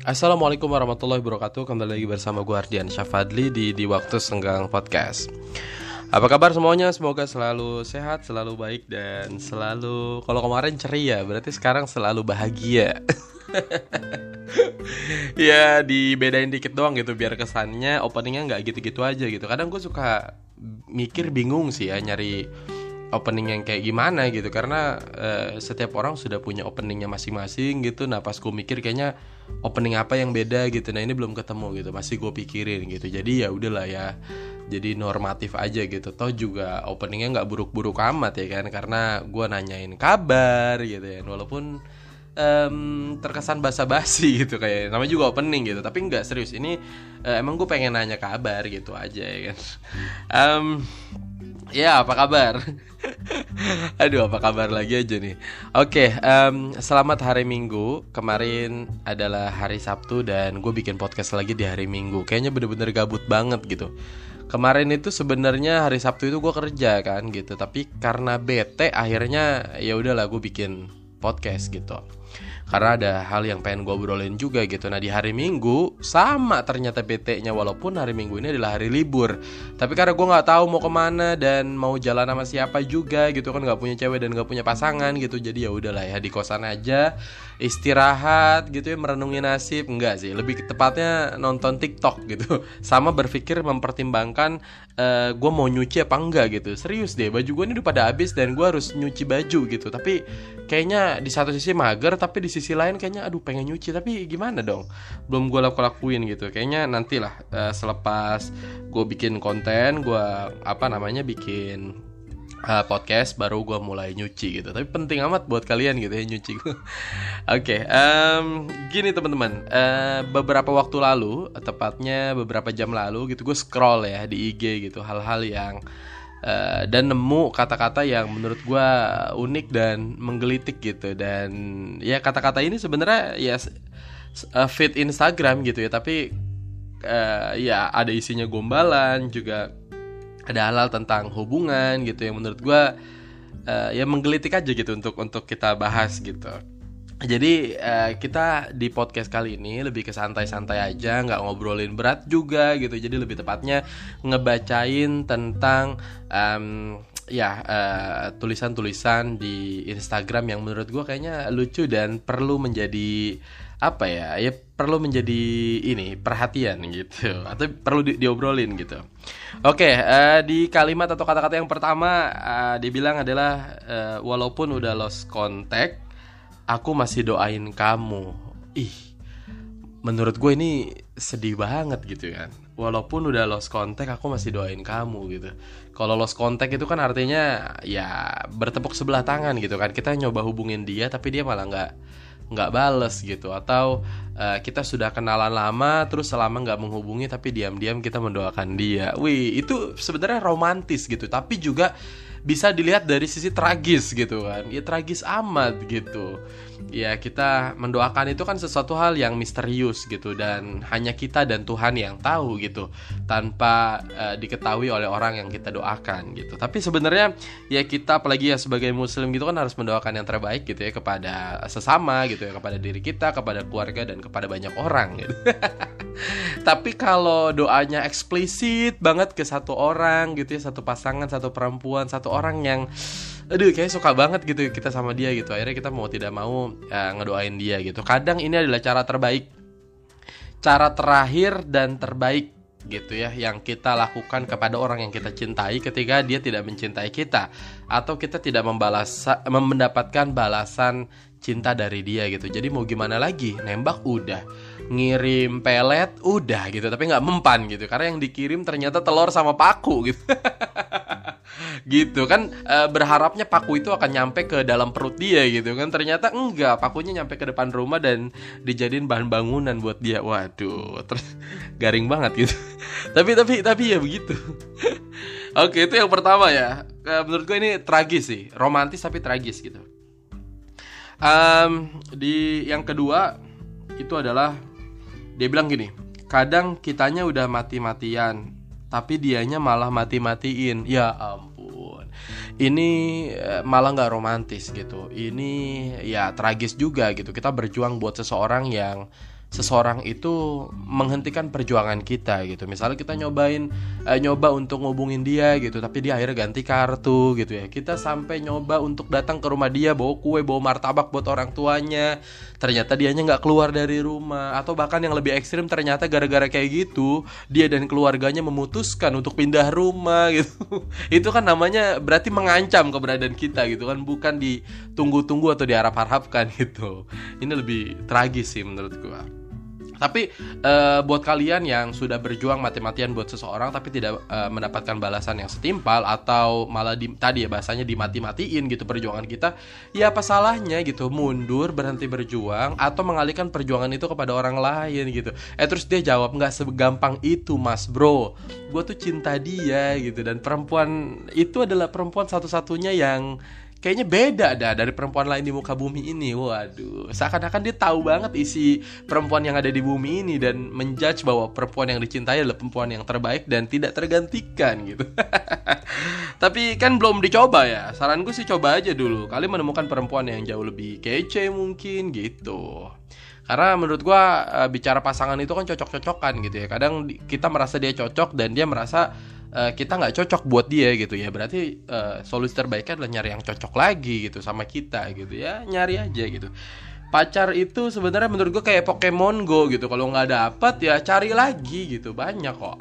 Assalamualaikum warahmatullahi wabarakatuh. Kembali lagi bersama gue Ardian Syafadli di Di Waktu Senggang Podcast. Apa kabar semuanya? Semoga selalu sehat, selalu baik Dan selalu Kalau kemarin ceria, berarti sekarang selalu bahagia. Ya dibedain dikit doang gitu Biar kesannya openingnya nggak gitu-gitu aja gitu. Kadang gue suka mikir bingung sih ya Nyari opening yang kayak gimana gitu. Karena uh, setiap orang sudah punya openingnya masing-masing gitu. Nah pas gue mikir kayaknya opening apa yang beda gitu. Nah ini belum ketemu gitu masih gue pikirin gitu. Jadi ya udahlah ya jadi normatif aja gitu. Toh juga openingnya nggak buruk-buruk amat ya kan karena gue nanyain kabar gitu ya. Walaupun um, terkesan basa-basi gitu kayak namanya juga opening gitu. Tapi nggak serius ini uh, emang gue pengen nanya kabar gitu aja ya kan. Um, Ya, apa kabar? Aduh, apa kabar lagi aja nih? Oke, okay, um, selamat hari Minggu. Kemarin adalah hari Sabtu dan gue bikin podcast lagi di hari Minggu. Kayaknya bener-bener gabut banget gitu. Kemarin itu sebenarnya hari Sabtu itu gue kerja kan gitu, tapi karena bete akhirnya ya udahlah gue bikin podcast gitu karena ada hal yang pengen gue obrolin juga gitu. Nah di hari minggu sama ternyata PT-nya walaupun hari minggu ini adalah hari libur. Tapi karena gue nggak tahu mau ke mana dan mau jalan sama siapa juga gitu kan nggak punya cewek dan nggak punya pasangan gitu jadi ya udahlah ya di kosan aja istirahat gitu ya merenungi nasib. Enggak sih lebih tepatnya nonton TikTok gitu. Sama berpikir mempertimbangkan uh, eh, gue mau nyuci apa enggak gitu. Serius deh baju gue ini udah pada habis dan gue harus nyuci baju gitu. Tapi kayaknya di satu sisi mager tapi di sisi lain kayaknya aduh pengen nyuci tapi gimana dong? Belum gue laku lakuin gitu. Kayaknya nantilah uh, selepas gue bikin konten gue apa namanya bikin uh, podcast baru gue mulai nyuci gitu. Tapi penting amat buat kalian gitu ya nyuci oke okay, um, gini teman-teman. Uh, beberapa waktu lalu tepatnya beberapa jam lalu gitu gue scroll ya di IG gitu hal-hal yang Uh, dan nemu kata-kata yang menurut gue unik dan menggelitik gitu. Dan ya kata-kata ini sebenarnya ya uh, fit Instagram gitu ya tapi uh, ya ada isinya gombalan juga ada hal-hal tentang hubungan gitu yang menurut gue uh, ya menggelitik aja gitu untuk untuk kita bahas gitu jadi uh, kita di podcast kali ini lebih ke santai-santai aja, nggak ngobrolin berat juga gitu. Jadi lebih tepatnya ngebacain tentang um, ya tulisan tulisan-tulisan di Instagram yang menurut gue kayaknya lucu dan perlu menjadi apa ya ya perlu menjadi ini perhatian gitu. Atau perlu di, diobrolin gitu. Oke uh, di kalimat atau kata-kata yang pertama uh, dibilang adalah uh, walaupun udah lost contact aku masih doain kamu. Ih menurut gue ini sedih banget gitu kan. Walaupun udah lost contact aku masih doain kamu gitu. Kalau lost contact itu kan artinya ya bertepuk sebelah tangan gitu kan. Kita nyoba hubungin dia tapi dia malah nggak nggak bales gitu. Atau uh, kita sudah kenalan lama terus selama nggak menghubungi tapi diam-diam kita mendoakan dia. Wih itu sebenarnya romantis gitu. Tapi juga bisa dilihat dari sisi tragis gitu kan. Ya tragis amat gitu. Ya kita mendoakan itu kan sesuatu hal yang misterius gitu dan hanya kita dan Tuhan yang tahu gitu tanpa uh, diketahui oleh orang yang kita doakan gitu. Tapi sebenarnya ya kita apalagi ya sebagai muslim gitu kan harus mendoakan yang terbaik gitu ya kepada sesama gitu ya kepada diri kita kepada keluarga dan kepada banyak orang gitu tapi kalau doanya eksplisit banget ke satu orang gitu ya satu pasangan satu perempuan satu orang yang aduh kayak suka banget gitu kita sama dia gitu. Akhirnya kita mau tidak mau ya, ngedoain dia gitu. Kadang ini adalah cara terbaik. Cara terakhir dan terbaik gitu ya yang kita lakukan kepada orang yang kita cintai ketika dia tidak mencintai kita. Atau kita tidak membalas mendapatkan balasan cinta dari dia gitu. Jadi mau gimana lagi? Nembak udah ngirim pelet udah gitu. Tapi nggak mempan gitu. Karena yang dikirim ternyata telur sama paku gitu. Gitu kan e, berharapnya paku itu akan nyampe ke dalam perut dia gitu kan. Ternyata enggak pakunya nyampe ke depan rumah dan dijadiin bahan bangunan buat dia. Waduh terus garing banget gitu. Tapi tapi tapi ya begitu. Oke itu yang pertama ya. E, menurut gue ini tragis sih. Romantis tapi tragis gitu. Um, di yang kedua itu adalah dia bilang gini kadang kitanya udah mati-matian tapi dianya malah mati-matiin. Ya ampun. Ini eh, malah nggak romantis gitu. Ini ya tragis juga gitu. Kita berjuang buat seseorang yang seseorang itu menghentikan perjuangan kita gitu. Misalnya kita nyobain uh, nyoba untuk ngubungin dia gitu, tapi dia akhirnya ganti kartu gitu ya. Kita sampai nyoba untuk datang ke rumah dia bawa kue, bawa martabak buat orang tuanya. Ternyata dianya nggak keluar dari rumah atau bahkan yang lebih ekstrim ternyata gara-gara kayak gitu dia dan keluarganya memutuskan untuk pindah rumah gitu. itu kan namanya berarti mengancam keberadaan kita gitu kan, bukan ditunggu-tunggu atau diharap-harapkan gitu. Ini lebih tragis sih menurut gua. Tapi uh, buat kalian yang sudah berjuang mati-matian buat seseorang tapi tidak uh, mendapatkan balasan yang setimpal atau malah di, tadi ya bahasanya dimati-matiin gitu perjuangan kita, ya apa salahnya gitu mundur berhenti berjuang atau mengalihkan perjuangan itu kepada orang lain gitu. Eh terus dia jawab nggak segampang itu mas bro, gue tuh cinta dia gitu dan perempuan itu adalah perempuan satu-satunya yang kayaknya beda dah dari perempuan lain di muka bumi ini. Waduh, seakan-akan dia tahu banget isi perempuan yang ada di bumi ini dan menjudge bahwa perempuan yang dicintai adalah perempuan yang terbaik dan tidak tergantikan gitu. Tapi kan belum dicoba ya. Saranku sih coba aja dulu. Kali menemukan perempuan yang jauh lebih kece mungkin gitu. Karena menurut gua eh, bicara pasangan itu kan cocok-cocokan gitu ya. Kadang kita merasa dia cocok dan dia merasa uh, kita nggak cocok buat dia gitu ya. Berarti uh, solusi terbaiknya adalah nyari yang cocok lagi gitu sama kita gitu ya. Nyari aja gitu. Pacar itu sebenarnya menurut gue kayak Pokemon Go gitu. Kalau nggak dapet ya cari lagi gitu. Banyak kok.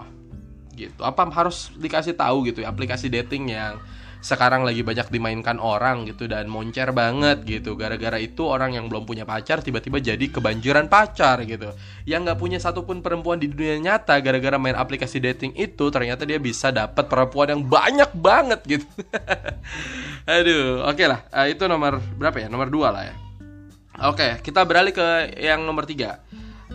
Gitu. Apa harus dikasih tahu gitu ya aplikasi dating yang sekarang lagi banyak dimainkan orang gitu dan moncer banget gitu. Gara-gara itu orang yang belum punya pacar tiba-tiba jadi kebanjiran pacar gitu. Yang nggak punya satupun perempuan di dunia nyata gara-gara main aplikasi dating itu ternyata dia bisa dapat perempuan yang banyak banget gitu. Aduh oke okay lah. Uh, itu nomor berapa ya? Nomor dua lah ya. Oke okay, kita beralih ke yang nomor tiga.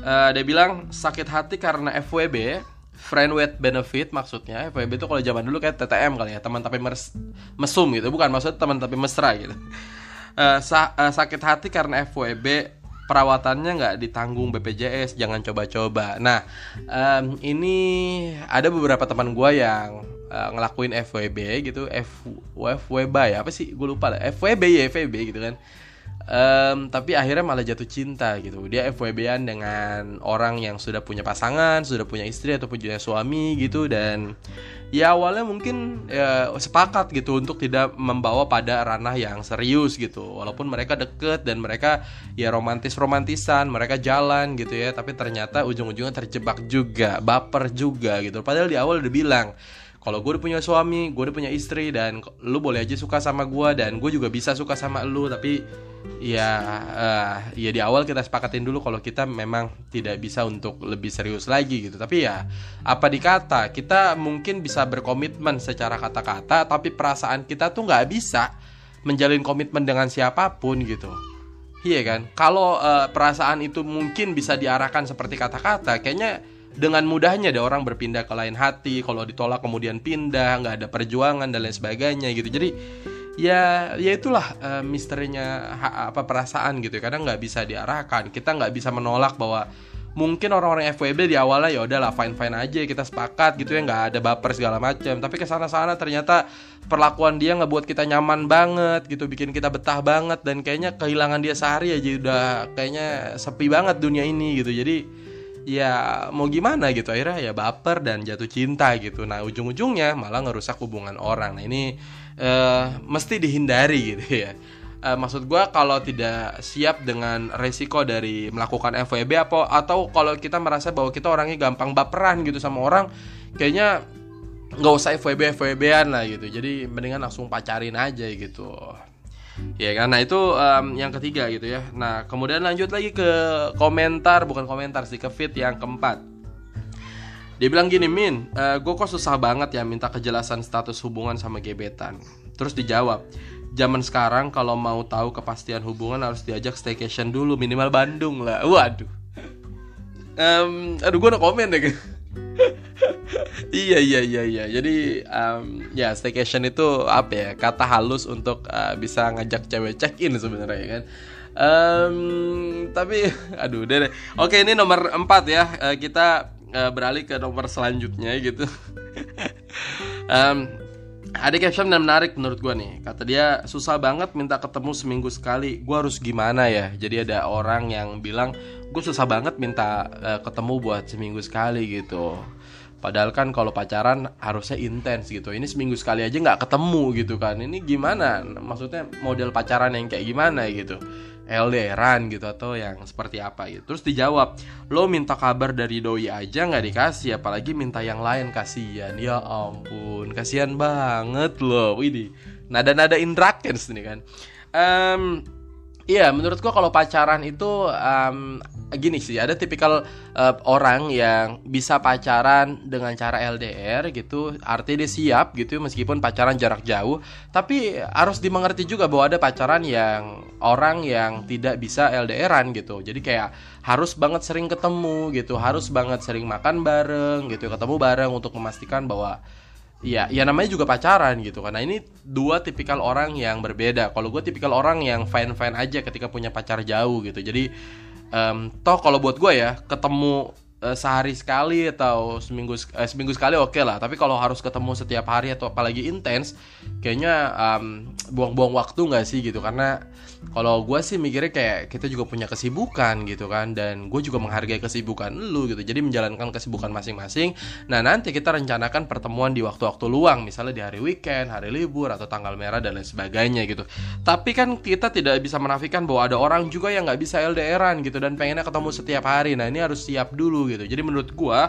Uh, dia bilang sakit hati karena FWB friend with benefit maksudnya FWB itu kalau zaman dulu kayak TTM kali ya teman tapi mes mesum gitu. Bukan maksudnya teman tapi mesra gitu. Uh, sa uh, sakit hati karena FWB perawatannya nggak ditanggung BPJS jangan coba-coba. Nah um, ini ada beberapa teman gue yang uh, ngelakuin FWB gitu F FWB ya apa sih? Gue lupa lah FWB ya FWB gitu kan um, tapi akhirnya malah jatuh cinta gitu. Dia FWB-an dengan orang yang sudah punya pasangan sudah punya istri atau punya suami gitu. Dan ya awalnya mungkin ya, sepakat gitu untuk tidak membawa pada ranah yang serius gitu. Walaupun mereka deket dan mereka ya romantis romantisan mereka jalan gitu ya. Tapi ternyata ujung-ujungnya terjebak juga baper juga gitu. Padahal di awal udah bilang kalau gue udah punya suami, gue udah punya istri dan lu boleh aja suka sama gue dan gue juga bisa suka sama lu tapi ya uh, ya di awal kita sepakatin dulu kalau kita memang tidak bisa untuk lebih serius lagi gitu. Tapi ya apa dikata kita mungkin bisa berkomitmen secara kata-kata tapi perasaan kita tuh nggak bisa menjalin komitmen dengan siapa pun gitu. Iya kan? Kalau uh, perasaan itu mungkin bisa diarahkan seperti kata-kata kayaknya dengan mudahnya ada orang berpindah ke lain hati kalau ditolak kemudian pindah nggak ada perjuangan dan lain sebagainya gitu. Jadi ya ya itulah uh, misterinya apa perasaan gitu kadang nggak bisa diarahkan kita nggak bisa menolak bahwa mungkin orang-orang FWB di awalnya ya udahlah fine fine aja kita sepakat gitu ya nggak ada baper segala macam tapi ke sana sana ternyata perlakuan dia nggak buat kita nyaman banget gitu bikin kita betah banget dan kayaknya kehilangan dia sehari aja udah kayaknya sepi banget dunia ini gitu. Jadi ya mau gimana gitu akhirnya ya baper dan jatuh cinta gitu. Nah ujung-ujungnya malah ngerusak hubungan orang. Nah ini uh, mesti dihindari gitu ya. Uh, maksud gue kalau tidak siap dengan resiko dari melakukan FWB apa atau kalau kita merasa bahwa kita orangnya gampang baperan gitu sama orang kayaknya nggak usah FWB FWB-an lah gitu. Jadi mendingan langsung pacarin aja gitu Ya kan, nah itu um, yang ketiga gitu ya. Nah kemudian lanjut lagi ke komentar, bukan komentar sih ke feed yang keempat. Dia bilang gini, Min, uh, eh, gue kok susah banget ya minta kejelasan status hubungan sama gebetan. Terus dijawab, zaman sekarang kalau mau tahu kepastian hubungan harus diajak staycation dulu minimal Bandung lah. Waduh. Um, aduh gue udah komen deh iya iya iya iya. Jadi um, ya staycation itu apa ya kata halus untuk uh, bisa ngajak cewek check in sebenarnya ya kan. Um, tapi aduh deh. Oke ini nomor 4 ya. Uh, kita uh, beralih ke nomor selanjutnya gitu. um, ada caption yang menarik menurut gue nih. Kata dia susah banget minta ketemu seminggu sekali. Gue harus gimana ya? Jadi ada orang yang bilang gue susah banget minta uh, ketemu buat seminggu sekali gitu. Padahal kan kalau pacaran harusnya intens gitu. Ini seminggu sekali aja nggak ketemu gitu kan. Ini gimana? Maksudnya model pacaran yang kayak gimana? gitu LDRan gitu atau yang seperti apa gitu. Terus dijawab, lo minta kabar dari doi aja nggak dikasih, apalagi minta yang lain kasihan. Ya ampun, kasihan banget loh. Ini nada-nada Indrakens nih kan. Um, Iya, menurut gua kalau pacaran itu um, gini sih, ada tipikal uh, orang yang bisa pacaran dengan cara LDR gitu, artinya dia siap gitu meskipun pacaran jarak jauh, tapi harus dimengerti juga bahwa ada pacaran yang orang yang tidak bisa LDRan gitu. Jadi kayak harus banget sering ketemu gitu, harus banget sering makan bareng gitu, ketemu bareng untuk memastikan bahwa Iya, ya namanya juga pacaran gitu karena ini dua tipikal orang yang berbeda. Kalau gue tipikal orang yang fine fine aja ketika punya pacar jauh gitu. Jadi um, toh kalau buat gue ya ketemu uh, sehari sekali atau seminggu uh, seminggu sekali oke okay lah. Tapi kalau harus ketemu setiap hari atau apalagi intens, kayaknya um, buang-buang waktu nggak sih gitu. Karena kalau gue sih mikirnya kayak kita juga punya kesibukan gitu kan dan gue juga menghargai kesibukan lu gitu. Jadi menjalankan kesibukan masing-masing. Nah nanti kita rencanakan pertemuan di waktu-waktu luang. Misalnya di hari weekend hari libur atau tanggal merah dan lain sebagainya gitu. Tapi kan kita tidak bisa menafikan bahwa ada orang juga yang nggak bisa LDRan gitu dan pengennya ketemu setiap hari. Nah ini harus siap dulu gitu jadi menurut gue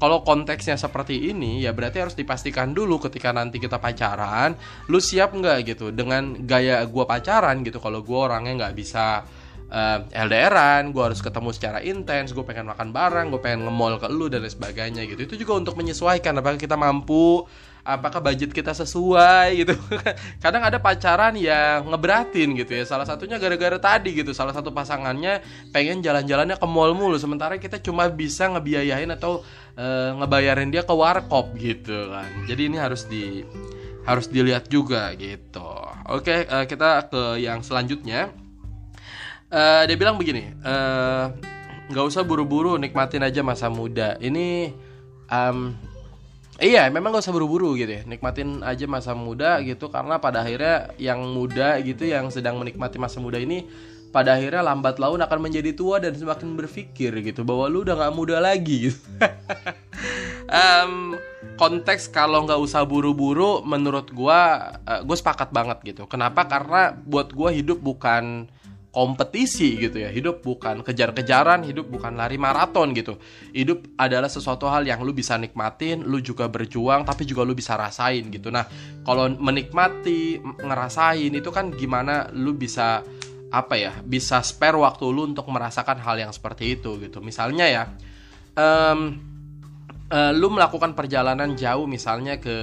kalau konteksnya seperti ini ya berarti harus dipastikan dulu ketika nanti kita pacaran lu siap nggak gitu dengan gaya gue pacaran gitu kalau gue orangnya nggak bisa uh, LDRan, gue harus ketemu secara intens, gue pengen makan bareng, gue pengen nge-mall ke lu dan lain sebagainya gitu. Itu juga untuk menyesuaikan apakah kita mampu, apakah budget kita sesuai gitu. Kadang ada pacaran yang ngeberatin gitu ya. Salah satunya gara-gara tadi gitu, salah satu pasangannya pengen jalan-jalannya ke mall mulu, sementara kita cuma bisa ngebiayain atau uh, ngebayarin dia ke warkop gitu kan. Jadi ini harus di harus dilihat juga gitu. Oke, uh, kita ke yang selanjutnya. Uh, dia bilang begini, eh, nggak usah buru-buru, nikmatin aja masa muda. Ini, um, iya, memang gak usah buru-buru gitu ya, nikmatin aja masa muda gitu, karena pada akhirnya yang muda gitu, yang sedang menikmati masa muda ini, pada akhirnya lambat laun akan menjadi tua dan semakin berpikir gitu bahwa lu udah nggak muda lagi. Gitu. um, konteks kalau nggak usah buru-buru menurut gue uh, gue sepakat banget gitu kenapa karena buat gue hidup bukan kompetisi gitu ya. Hidup bukan kejar-kejaran hidup bukan lari maraton gitu. Hidup adalah sesuatu hal yang lu bisa nikmatin lu juga berjuang tapi juga lu bisa rasain gitu. Nah kalau menikmati ngerasain itu kan gimana lu bisa apa ya bisa spare waktu lu untuk merasakan hal yang seperti itu gitu. Misalnya ya um, uh, lu melakukan perjalanan jauh misalnya ke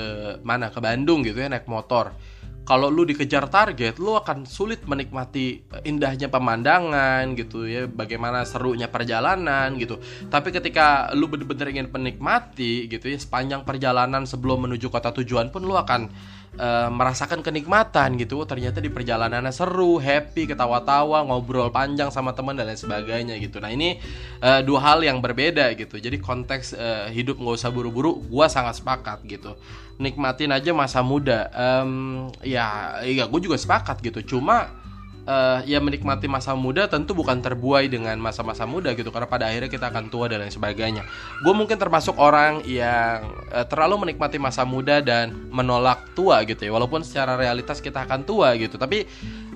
mana ke Bandung gitu ya naik motor kalau lu dikejar target lu akan sulit menikmati indahnya pemandangan gitu ya bagaimana serunya perjalanan gitu. Tapi ketika lu bener-bener ingin menikmati gitu ya sepanjang perjalanan sebelum menuju kota tujuan pun lu akan uh, merasakan kenikmatan gitu. Ternyata di perjalanannya seru happy ketawa-tawa ngobrol panjang sama teman dan lain sebagainya gitu. Nah ini uh, dua hal yang berbeda gitu. Jadi konteks uh, hidup nggak usah buru-buru gua sangat sepakat gitu. Nikmatin aja masa muda. Um, ya ya gue juga sepakat gitu. Cuma uh, ya menikmati masa muda tentu bukan terbuai dengan masa-masa muda gitu karena pada akhirnya kita akan tua dan lain sebagainya. Gue mungkin termasuk orang yang uh, terlalu menikmati masa muda dan menolak tua gitu ya. Walaupun secara realitas kita akan tua gitu, tapi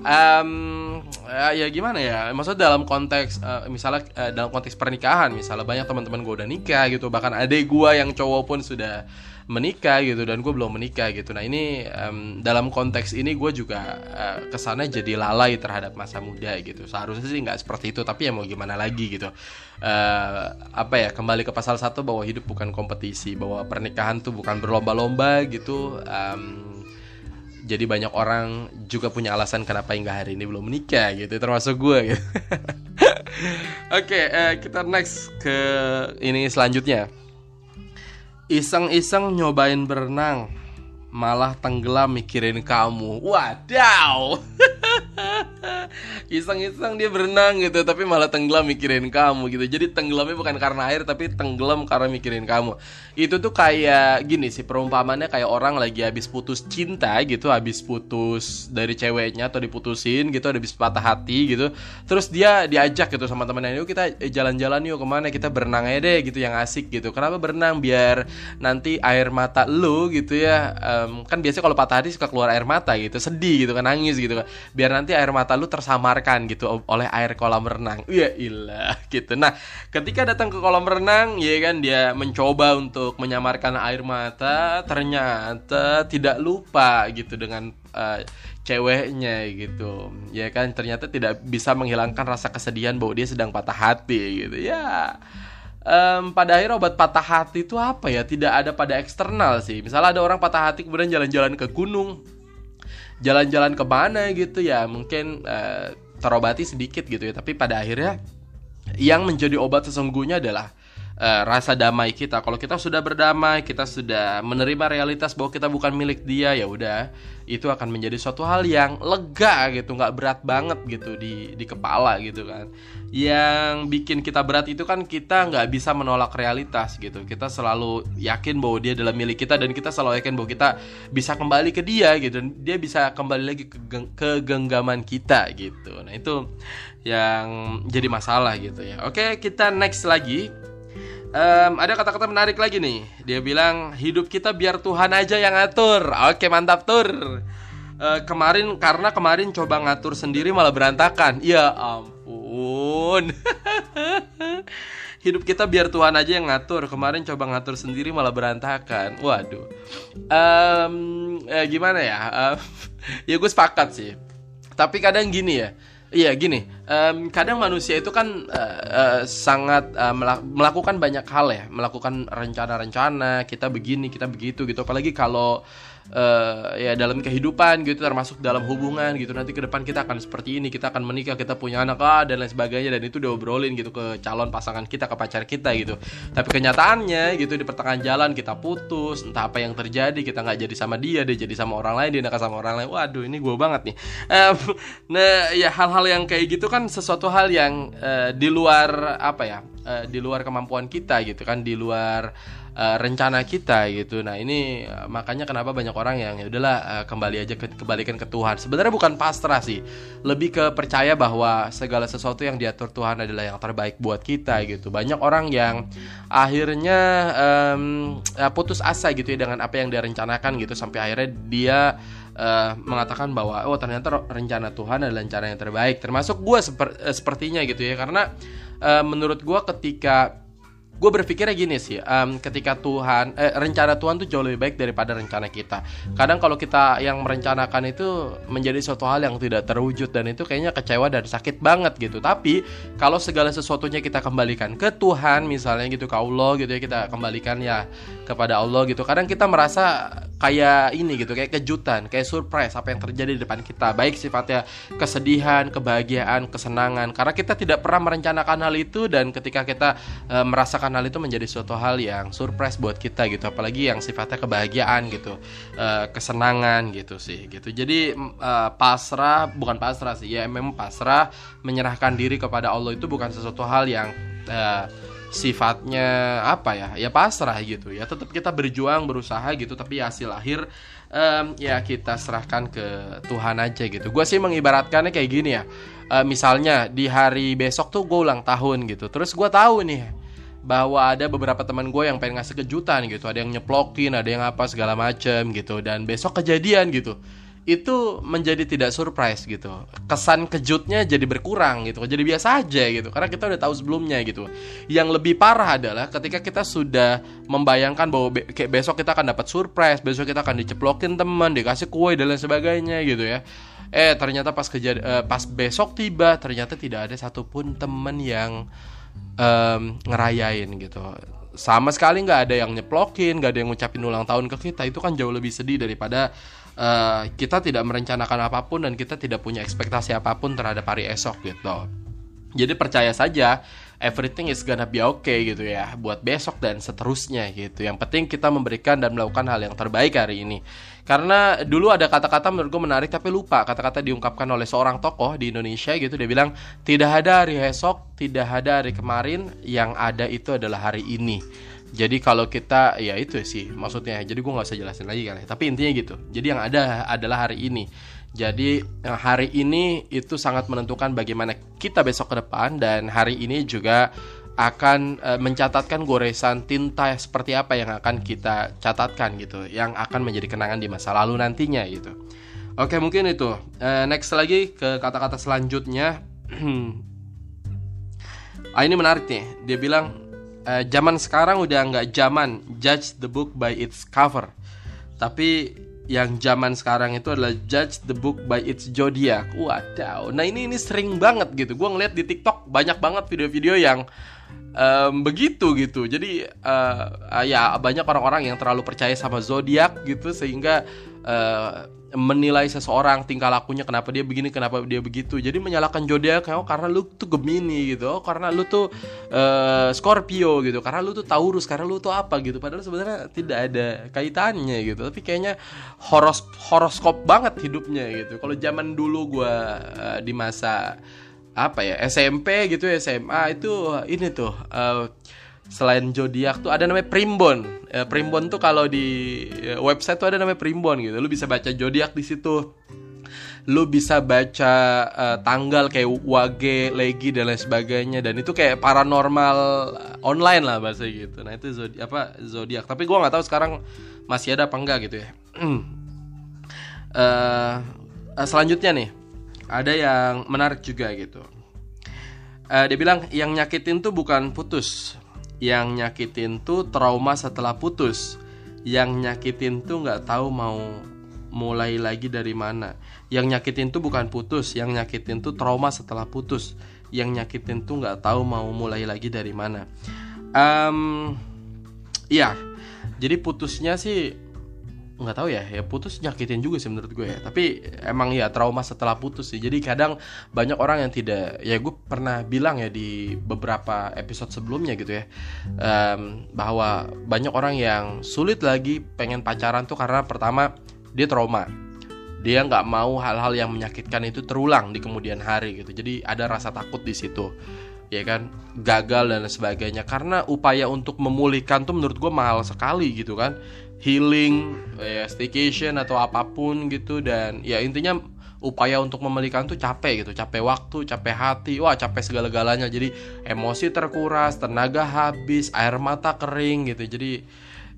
um, ya, ya gimana ya? Maksudnya dalam konteks uh, misalnya uh, dalam konteks pernikahan misalnya banyak teman-teman gue udah nikah gitu, bahkan adik gue yang cowok pun sudah menikah gitu dan gue belum menikah gitu. Nah ini um, dalam konteks ini gue juga uh, ke sana jadi lalai terhadap masa muda gitu. Seharusnya sih nggak seperti itu tapi ya mau gimana lagi gitu. Uh, apa ya kembali ke pasal satu bahwa hidup bukan kompetisi bahwa pernikahan tuh bukan berlomba-lomba gitu. Um, jadi banyak orang juga punya alasan kenapa hingga hari ini belum menikah gitu termasuk gue gitu. Oke okay, uh, kita next ke ini selanjutnya Iseng-iseng nyobain berenang Malah tenggelam mikirin kamu. Wadaw. Iseng-iseng dia berenang gitu tapi malah tenggelam mikirin kamu gitu. Jadi tenggelamnya bukan karena air tapi tenggelam karena mikirin kamu. Itu tuh kayak gini sih perumpamannya kayak orang lagi habis putus cinta gitu habis putus dari ceweknya atau diputusin gitu habis patah hati gitu. Terus dia diajak gitu sama temennya yuk kita jalan-jalan yuk ke mana? Kita berenang aja deh gitu yang asik gitu. Kenapa berenang? Biar nanti air mata lu gitu ya um, kan biasanya kalau patah hati suka keluar air mata gitu sedih gitu kan nangis gitu kan. Biar nanti air mata lu tersamarkan gitu oleh air kolam renang. Iya ilah gitu. Nah ketika datang ke kolam renang ya kan dia mencoba untuk menyamarkan air mata ternyata tidak lupa gitu dengan uh, ceweknya gitu. Ya kan ternyata tidak bisa menghilangkan rasa kesedihan bahwa dia sedang patah hati gitu. Ya um, pada akhirnya obat patah hati itu apa ya? Tidak ada pada eksternal sih. Misalnya ada orang patah hati kemudian jalan-jalan ke gunung. Jalan-jalan ke mana gitu ya? Mungkin uh, terobati sedikit gitu ya. Tapi pada akhirnya yang menjadi obat sesungguhnya adalah uh, rasa damai kita. Kalau kita sudah berdamai, kita sudah menerima realitas bahwa kita bukan milik dia, ya udah itu akan menjadi suatu hal yang lega gitu, nggak berat banget gitu di di kepala gitu kan. Yang bikin kita berat itu kan kita nggak bisa menolak realitas gitu. Kita selalu yakin bahwa dia adalah milik kita dan kita selalu yakin bahwa kita bisa kembali ke dia gitu. Dan dia bisa kembali lagi ke, ke genggaman kita gitu. Nah itu yang jadi masalah gitu ya. Oke kita next lagi um, ada kata-kata menarik lagi nih. Dia bilang hidup kita biar Tuhan aja yang ngatur. Oke mantap tur. Uh, kemarin karena kemarin coba ngatur sendiri malah berantakan. Ya ampun. hidup kita biar Tuhan aja yang ngatur. Kemarin coba ngatur sendiri malah berantakan. Waduh. Um, gimana ya? Uh, ya gue sepakat sih. Tapi kadang gini ya Iya gini, um, kadang manusia itu kan uh, uh, sangat uh, melakukan banyak hal ya, melakukan rencana-rencana kita begini, kita begitu gitu. Apalagi kalau uh, ya dalam kehidupan gitu termasuk dalam hubungan gitu. Nanti ke depan kita akan seperti ini kita akan menikah kita punya anak ah dan lain sebagainya. Dan itu diobrolin gitu ke calon pasangan kita ke pacar kita gitu. Tapi kenyataannya gitu di pertengahan jalan kita putus entah apa yang terjadi kita nggak jadi sama dia dia jadi sama orang lain dia nakal sama orang lain. Waduh ini gue banget nih. Um, nah ya hal-hal yang kayak gitu kan sesuatu hal yang uh, di luar apa ya uh, di luar kemampuan kita gitu kan di luar uh, rencana kita gitu. Nah ini uh, makanya kenapa banyak orang yang ya udahlah uh, kembali aja ke, kembalikan ke Tuhan. Sebenarnya bukan pasrah sih, lebih ke percaya bahwa segala sesuatu yang diatur Tuhan adalah yang terbaik buat kita gitu. Banyak orang yang akhirnya um, putus asa gitu ya dengan apa yang dia rencanakan gitu sampai akhirnya dia uh, mengatakan bahwa oh ternyata rencana Tuhan adalah rencana yang terbaik termasuk gue seper, uh, sepertinya gitu ya karena uh, menurut gue ketika gue berpikirnya gini sih um, ketika Tuhan eh, rencana Tuhan tuh jauh lebih baik daripada rencana kita. Kadang kalau kita yang merencanakan itu menjadi suatu hal yang tidak terwujud dan itu kayaknya kecewa dan sakit banget gitu. Tapi kalau segala sesuatunya kita kembalikan ke Tuhan misalnya gitu ke Allah gitu ya kita kembalikan ya kepada Allah gitu. Kadang kita merasa kayak ini gitu kayak kejutan kayak surprise apa yang terjadi di depan kita. Baik sifatnya kesedihan kebahagiaan kesenangan. Karena kita tidak pernah merencanakan hal itu dan ketika kita e, merasakan hal itu menjadi suatu hal yang surprise buat kita gitu apalagi yang sifatnya kebahagiaan gitu uh, kesenangan gitu sih gitu. Jadi uh, pasrah bukan pasrah sih ya memang pasrah menyerahkan diri kepada Allah itu bukan sesuatu hal yang uh, sifatnya apa ya ya pasrah gitu ya. Tetap kita berjuang berusaha gitu tapi hasil akhir um, ya kita serahkan ke Tuhan aja gitu. Gue sih mengibaratkannya kayak gini ya uh, misalnya di hari besok tuh gue ulang tahun gitu terus gue tahu nih bahwa ada beberapa teman gue yang pengen ngasih kejutan gitu. Ada yang nyeplokin ada yang apa segala macem gitu. Dan besok kejadian gitu itu menjadi tidak surprise gitu. Kesan kejutnya jadi berkurang gitu. Jadi biasa aja gitu. Karena kita udah tahu sebelumnya gitu. Yang lebih parah adalah ketika kita sudah membayangkan bahwa be kayak besok kita akan dapat surprise besok kita akan diceplokin teman dikasih kue dan lain sebagainya gitu ya eh ternyata pas kejadian uh, pas besok tiba ternyata tidak ada satupun teman yang um, ngerayain gitu. Sama sekali nggak ada yang nyeplokin nggak ada yang ngucapin ulang tahun ke kita. Itu kan jauh lebih sedih daripada uh, kita tidak merencanakan apa pun dan kita tidak punya ekspektasi apa pun terhadap hari esok gitu. Jadi percaya saja everything is gonna be okay gitu ya buat besok dan seterusnya gitu. Yang penting kita memberikan dan melakukan hal yang terbaik hari ini. Karena dulu ada kata-kata menurut gue menarik tapi lupa kata-kata diungkapkan oleh seorang tokoh di Indonesia gitu dia bilang tidak ada hari esok, tidak ada hari kemarin, yang ada itu adalah hari ini. Jadi kalau kita ya itu sih maksudnya. Jadi gue nggak usah jelasin lagi kali. Tapi intinya gitu. Jadi yang ada adalah hari ini. Jadi hari ini itu sangat menentukan bagaimana kita besok ke depan dan hari ini juga akan uh, mencatatkan goresan tinta seperti apa yang akan kita catatkan gitu, yang akan menjadi kenangan di masa lalu nantinya gitu. Oke mungkin itu. Uh, next lagi ke kata-kata selanjutnya. ah ini menarik nih. Dia bilang zaman sekarang udah nggak zaman judge the book by its cover, tapi yang zaman sekarang itu adalah judge the book by its zodiac. Wadaw. Nah ini ini sering banget gitu. Gue ngeliat di TikTok banyak banget video-video yang um, begitu gitu jadi uh, ya banyak orang-orang yang terlalu percaya sama zodiak gitu sehingga uh, menilai seseorang tingkah lakunya kenapa dia begini kenapa dia begitu. Jadi menyalahkan zodiak oh karena lu tuh Gemini gitu. Oh karena lu tuh uh, Scorpio gitu. Karena lu tuh Taurus karena lu tuh apa gitu. Padahal sebenarnya tidak ada kaitannya gitu. Tapi kayaknya horos horoskop banget hidupnya gitu. Kalau zaman dulu gue uh, di masa apa ya SMP gitu SMA itu ini tuh uh, selain zodiak tuh ada namanya primbon. Uh, primbon tuh kalau di uh, website tuh ada namanya primbon gitu. Lu bisa baca zodiak di situ. Lu bisa baca uh, tanggal kayak wage legi dan lain sebagainya. Dan itu kayak paranormal online lah bahasa gitu. Nah itu zodiak apa zodiak tapi gua nggak tahu sekarang masih ada apa enggak gitu ya. Uh, selanjutnya nih. Ada yang menarik juga gitu. Uh, dia bilang yang nyakitin tuh bukan putus, yang nyakitin tuh trauma setelah putus, yang nyakitin tuh nggak tahu mau mulai lagi dari mana. Yang nyakitin tuh bukan putus, yang nyakitin tuh trauma setelah putus, yang nyakitin tuh nggak tahu mau mulai lagi dari mana. Um, iya, jadi putusnya sih nggak tahu ya ya putus nyakitin juga sih menurut gue ya. Tapi emang ya trauma setelah putus sih. Jadi kadang banyak orang yang tidak ya gue pernah bilang ya di beberapa episode sebelumnya gitu ya um, bahwa banyak orang yang sulit lagi pengen pacaran tuh karena pertama dia trauma. Dia nggak mau hal-hal yang menyakitkan itu terulang di kemudian hari gitu. Jadi ada rasa takut di situ ya kan? Gagal dan sebagainya. Karena upaya untuk memulihkan tuh menurut gue mahal sekali gitu kan healing ya staycation atau apa pun gitu dan ya intinya upaya untuk memulihkan tuh capek gitu capek waktu capek hati wah capek segala-galanya. Jadi emosi terkuras tenaga habis air mata kering gitu. Jadi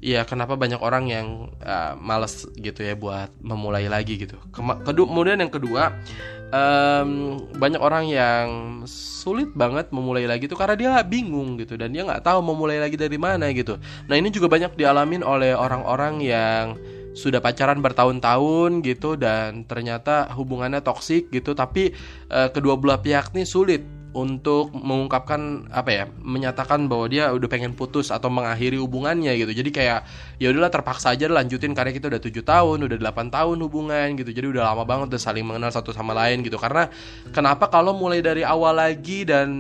ya kenapa banyak orang yang uh, males gitu ya buat memulai lagi gitu kemudian yang kedua um, banyak orang yang sulit banget memulai lagi tuh karena dia bingung gitu dan dia nggak tahu memulai lagi dari mana gitu. Nah ini juga banyak dialamin oleh orang-orang yang sudah pacaran bertahun-tahun gitu dan ternyata hubungannya toksik gitu tapi uh, kedua belah pihak nih sulit untuk mengungkapkan apa ya menyatakan bahwa dia udah pengen putus atau mengakhiri hubungannya gitu. Jadi kayak ya udahlah terpaksa aja lanjutin karena kita udah tujuh tahun udah delapan tahun hubungan gitu. Jadi udah lama banget udah saling mengenal satu sama lain gitu. Karena kenapa kalau mulai dari awal lagi dan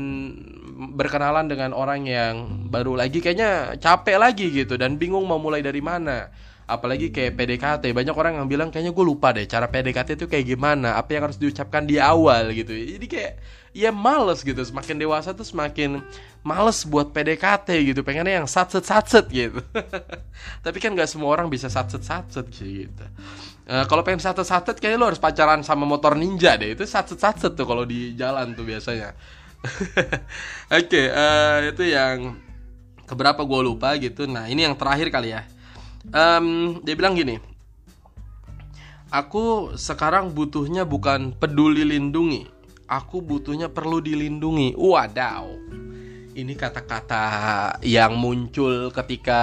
berkenalan dengan orang yang baru lagi kayaknya capek lagi gitu. Dan bingung mau mulai dari mana apalagi kayak PDKT banyak orang yang bilang kayaknya gue lupa deh cara PDKT itu kayak gimana apa yang harus diucapkan di awal gitu. Jadi kayak ya males gitu semakin dewasa tuh semakin males buat PDKT gitu pengennya yang satset satset gitu. Tapi kan nggak semua orang bisa satset satset gitu. Uh, kalau pengen satset satset kayaknya lo harus pacaran sama motor ninja deh itu satset satset tuh kalau di jalan tuh biasanya. Oke okay, eh, itu yang keberapa gue lupa gitu. Nah ini yang terakhir kali ya um, dia bilang gini aku sekarang butuhnya bukan peduli lindungi aku butuhnya perlu dilindungi. Wadaw. Ini kata-kata yang muncul ketika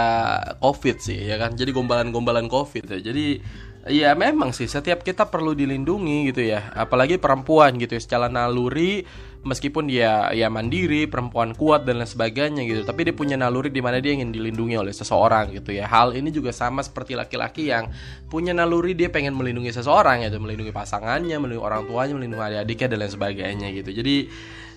covid sih ya kan? Jadi gombalan-gombalan covid ya. Jadi ya memang sih setiap kita perlu dilindungi gitu ya. Apalagi perempuan gitu ya secara naluri meskipun dia ya mandiri perempuan kuat dan lain sebagainya gitu. Tapi dia punya naluri di mana dia ingin dilindungi oleh seseorang gitu ya. Hal ini juga sama seperti laki-laki yang punya naluri dia pengen melindungi seseorang gitu melindungi pasangannya melindungi orang tuanya melindungi adik-adiknya dan lain sebagainya gitu. Jadi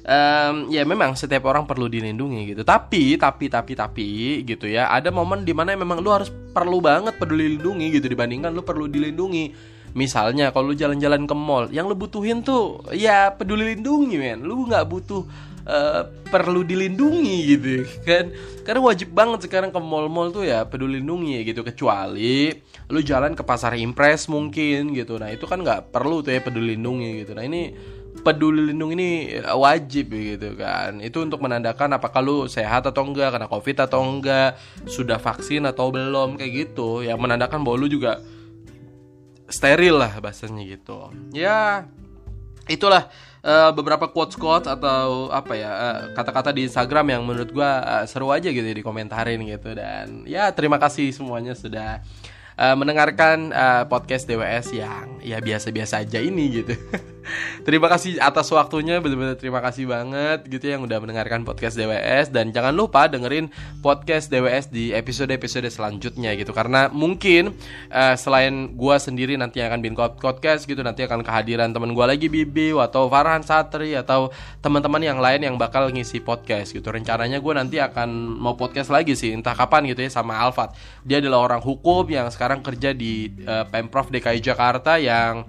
um, ya memang setiap orang perlu dilindungi gitu. Tapi tapi tapi tapi gitu ya ada momen di mana memang lu harus perlu banget peduli lindungi gitu. Dibandingkan lu perlu dilindungi Misalnya kalau lu jalan-jalan ke mall, yang lu butuhin tuh ya peduli lindungi men. Lu nggak butuh uh, perlu dilindungi gitu kan. Karena wajib banget sekarang ke mall-mall tuh ya peduli lindungi gitu kecuali lu jalan ke pasar impres mungkin gitu. Nah, itu kan nggak perlu tuh ya peduli lindungi gitu. Nah, ini peduli lindung ini wajib gitu kan itu untuk menandakan apakah lu sehat atau enggak karena covid atau enggak sudah vaksin atau belum kayak gitu ya menandakan bahwa lu juga steril lah bahasanya gitu. Ya itulah uh, beberapa quotes quotes atau apa ya uh, kata-kata di Instagram yang menurut gue uh, seru aja gitu ya di komentarin gitu. Dan ya terima kasih semuanya sudah uh, mendengarkan uh, podcast DWS yang ya biasa-biasa aja ini gitu. terima kasih atas waktunya, benar-benar terima kasih banget gitu yang udah mendengarkan podcast DWS dan jangan lupa dengerin podcast DWS di episode-episode selanjutnya gitu karena mungkin uh, selain gua sendiri nanti akan bikin podcast gitu nanti akan kehadiran teman gua lagi Bibi atau Farhan Satri atau teman-teman yang lain yang bakal ngisi podcast gitu. Rencananya gue nanti akan mau podcast lagi sih entah kapan gitu ya sama Alfat. Dia adalah orang hukum yang sekarang sekarang kerja di uh, pemprov DKI Jakarta yang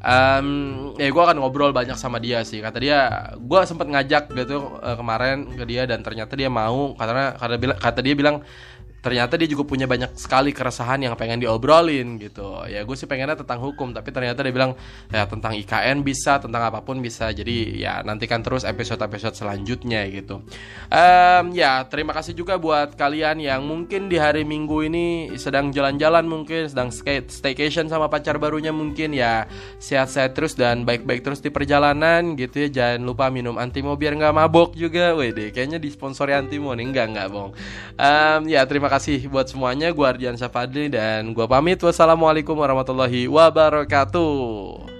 um, ya gue akan ngobrol banyak sama dia sih. Kata dia gue sempet ngajak gitu uh, kemarin ke dia dan ternyata dia mau. Karena karena kata dia bilang ternyata dia juga punya banyak sekali keresahan yang pengen diobrolin gitu. Ya gue sih pengennya tentang hukum tapi ternyata dia bilang ya tentang IKN bisa tentang apa pun bisa. Jadi ya nantikan terus episode-episode selanjutnya gitu. Um, ya terima kasih juga buat kalian yang mungkin di hari minggu ini sedang jalan-jalan mungkin sedang staycation sama pacar barunya mungkin ya sehat-sehat terus dan baik-baik terus di perjalanan gitu ya. Jangan lupa minum antimo biar nggak mabok juga. Wede kayaknya disponsori antimo nih. Enggak enggak bong. Um, ya terima terima kasih buat semuanya. Gue Ardian Syafadli dan gue pamit. Wassalamualaikum warahmatullahi wabarakatuh.